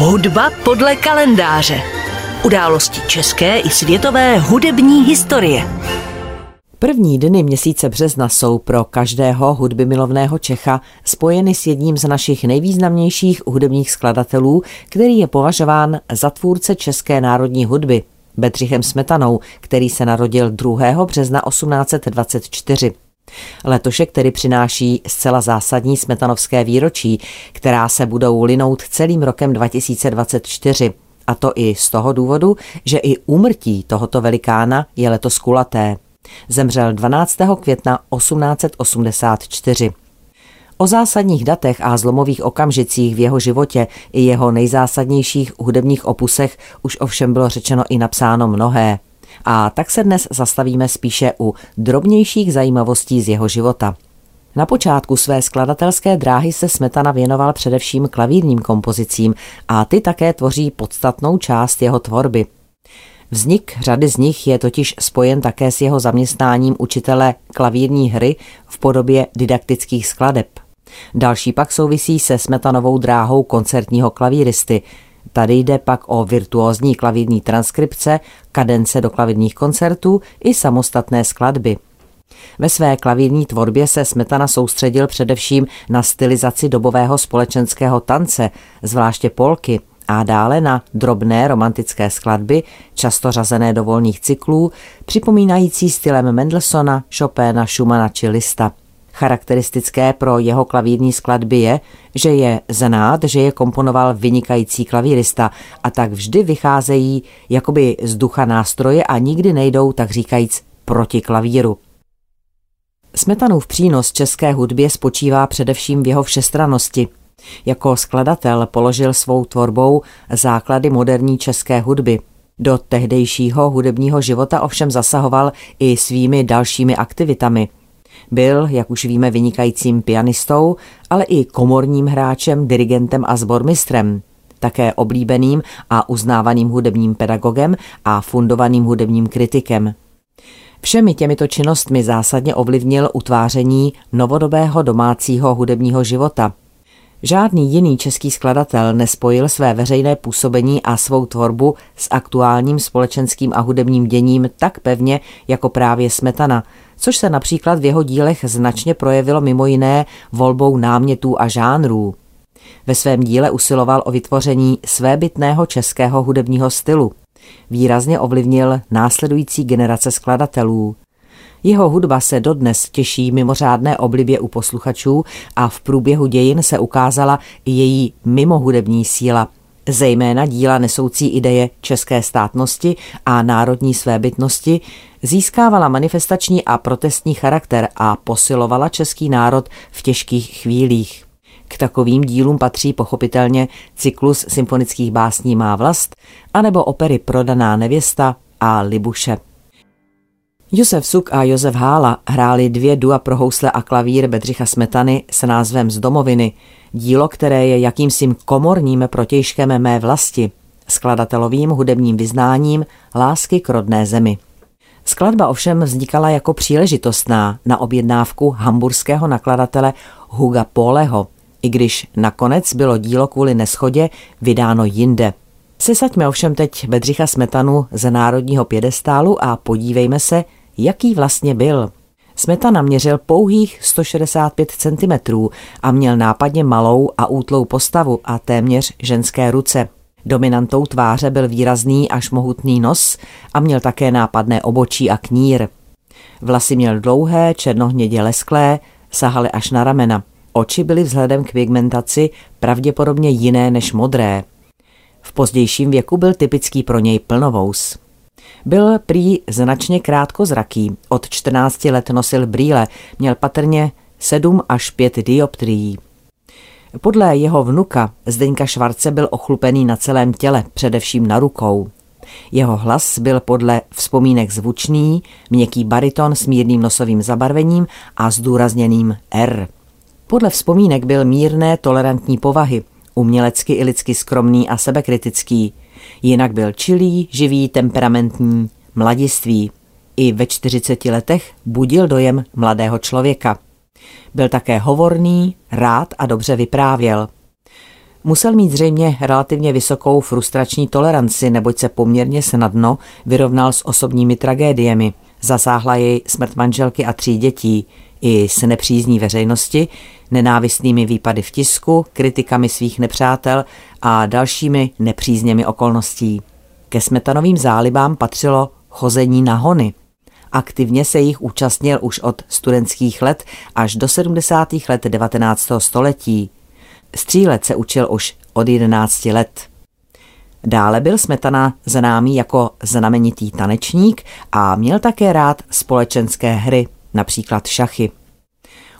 Hudba podle kalendáře. Události české i světové hudební historie. První dny měsíce března jsou pro každého hudby milovného Čecha spojeny s jedním z našich nejvýznamnějších hudebních skladatelů, který je považován za tvůrce české národní hudby, Bedřichem Smetanou, který se narodil 2. března 1824. Letošek tedy přináší zcela zásadní smetanovské výročí, která se budou linout celým rokem 2024. A to i z toho důvodu, že i úmrtí tohoto velikána je letos kulaté. Zemřel 12. května 1884. O zásadních datech a zlomových okamžicích v jeho životě i jeho nejzásadnějších hudebních opusech už ovšem bylo řečeno i napsáno mnohé. A tak se dnes zastavíme spíše u drobnějších zajímavostí z jeho života. Na počátku své skladatelské dráhy se Smetana věnoval především klavírním kompozicím a ty také tvoří podstatnou část jeho tvorby. Vznik řady z nich je totiž spojen také s jeho zaměstnáním učitele klavírní hry v podobě didaktických skladeb. Další pak souvisí se smetanovou dráhou koncertního klavíristy, Tady jde pak o virtuózní klavírní transkripce, kadence do klavírních koncertů i samostatné skladby. Ve své klavírní tvorbě se Smetana soustředil především na stylizaci dobového společenského tance, zvláště polky, a dále na drobné romantické skladby, často řazené do volných cyklů, připomínající stylem Mendelssohna, Chopina, Schumana či Lista. Charakteristické pro jeho klavírní skladby je, že je znát, že je komponoval vynikající klavírista a tak vždy vycházejí jakoby z ducha nástroje a nikdy nejdou, tak říkajíc, proti klavíru. Smetanův přínos české hudbě spočívá především v jeho všestranosti. Jako skladatel položil svou tvorbou základy moderní české hudby. Do tehdejšího hudebního života ovšem zasahoval i svými dalšími aktivitami – byl, jak už víme, vynikajícím pianistou, ale i komorním hráčem, dirigentem a zbormistrem také oblíbeným a uznávaným hudebním pedagogem a fundovaným hudebním kritikem. Všemi těmito činnostmi zásadně ovlivnil utváření novodobého domácího hudebního života. Žádný jiný český skladatel nespojil své veřejné působení a svou tvorbu s aktuálním společenským a hudebním děním tak pevně jako právě Smetana – což se například v jeho dílech značně projevilo mimo jiné volbou námětů a žánrů. Ve svém díle usiloval o vytvoření svébytného českého hudebního stylu. Výrazně ovlivnil následující generace skladatelů. Jeho hudba se dodnes těší mimořádné oblibě u posluchačů a v průběhu dějin se ukázala i její mimohudební síla – zejména díla nesoucí ideje české státnosti a národní svébytnosti, získávala manifestační a protestní charakter a posilovala český národ v těžkých chvílích. K takovým dílům patří pochopitelně cyklus symfonických básní Má vlast, anebo opery Prodaná nevěsta a Libuše. Josef Suk a Josef Hála hráli dvě dua pro housle a klavír Bedřicha Smetany s názvem Z domoviny, dílo, které je jakýmsi komorním protějškem mé vlasti, skladatelovým hudebním vyznáním lásky k rodné zemi. Skladba ovšem vznikala jako příležitostná na objednávku hamburského nakladatele Huga Poleho, i když nakonec bylo dílo kvůli neschodě vydáno jinde. Sesaďme ovšem teď Bedřicha Smetanu ze národního pědestálu a podívejme se, jaký vlastně byl. Smetana měřil pouhých 165 cm a měl nápadně malou a útlou postavu a téměř ženské ruce. Dominantou tváře byl výrazný až mohutný nos a měl také nápadné obočí a knír. Vlasy měl dlouhé, černohnědě lesklé, sahaly až na ramena. Oči byly vzhledem k pigmentaci pravděpodobně jiné než modré. V pozdějším věku byl typický pro něj plnovous. Byl prý značně krátkozraký, od 14 let nosil brýle, měl patrně 7 až 5 dioptrií. Podle jeho vnuka Zdeňka Švarce byl ochlupený na celém těle, především na rukou. Jeho hlas byl podle vzpomínek zvučný, měkký bariton s mírným nosovým zabarvením a zdůrazněným R. Podle vzpomínek byl mírné, tolerantní povahy, umělecky i lidsky skromný a sebekritický – Jinak byl čilý, živý, temperamentní, mladiství. I ve 40 letech budil dojem mladého člověka. Byl také hovorný, rád a dobře vyprávěl. Musel mít zřejmě relativně vysokou frustrační toleranci, neboť se poměrně snadno vyrovnal s osobními tragédiemi. Zasáhla jej smrt manželky a tří dětí, i s nepřízní veřejnosti, nenávistnými výpady v tisku, kritikami svých nepřátel a dalšími nepřízněmi okolností. Ke smetanovým zálibám patřilo chození na hony. Aktivně se jich účastnil už od studentských let až do 70. let 19. století. Střílet se učil už od 11 let. Dále byl Smetana známý jako znamenitý tanečník a měl také rád společenské hry, například šachy.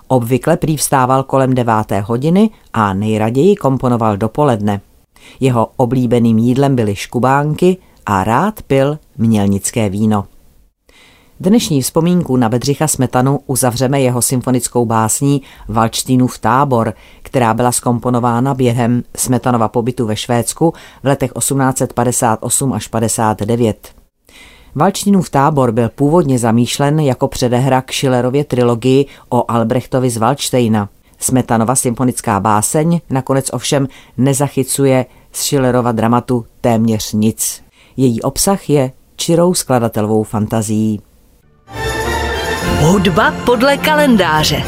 Obvykle prý vstával kolem deváté hodiny a nejraději komponoval dopoledne. Jeho oblíbeným jídlem byly škubánky a rád pil mělnické víno. Dnešní vzpomínku na Bedřicha Smetanu uzavřeme jeho symfonickou básní Valčtínův tábor, která byla skomponována během Smetanova pobytu ve Švédsku v letech 1858 až 59. Valčtínův tábor byl původně zamýšlen jako předehra k Schillerově trilogii o Albrechtovi z Valčtejna. Smetanova symfonická báseň nakonec ovšem nezachycuje z Schillerova dramatu téměř nic. Její obsah je čirou skladatelovou fantazií. Hudba podle kalendáře.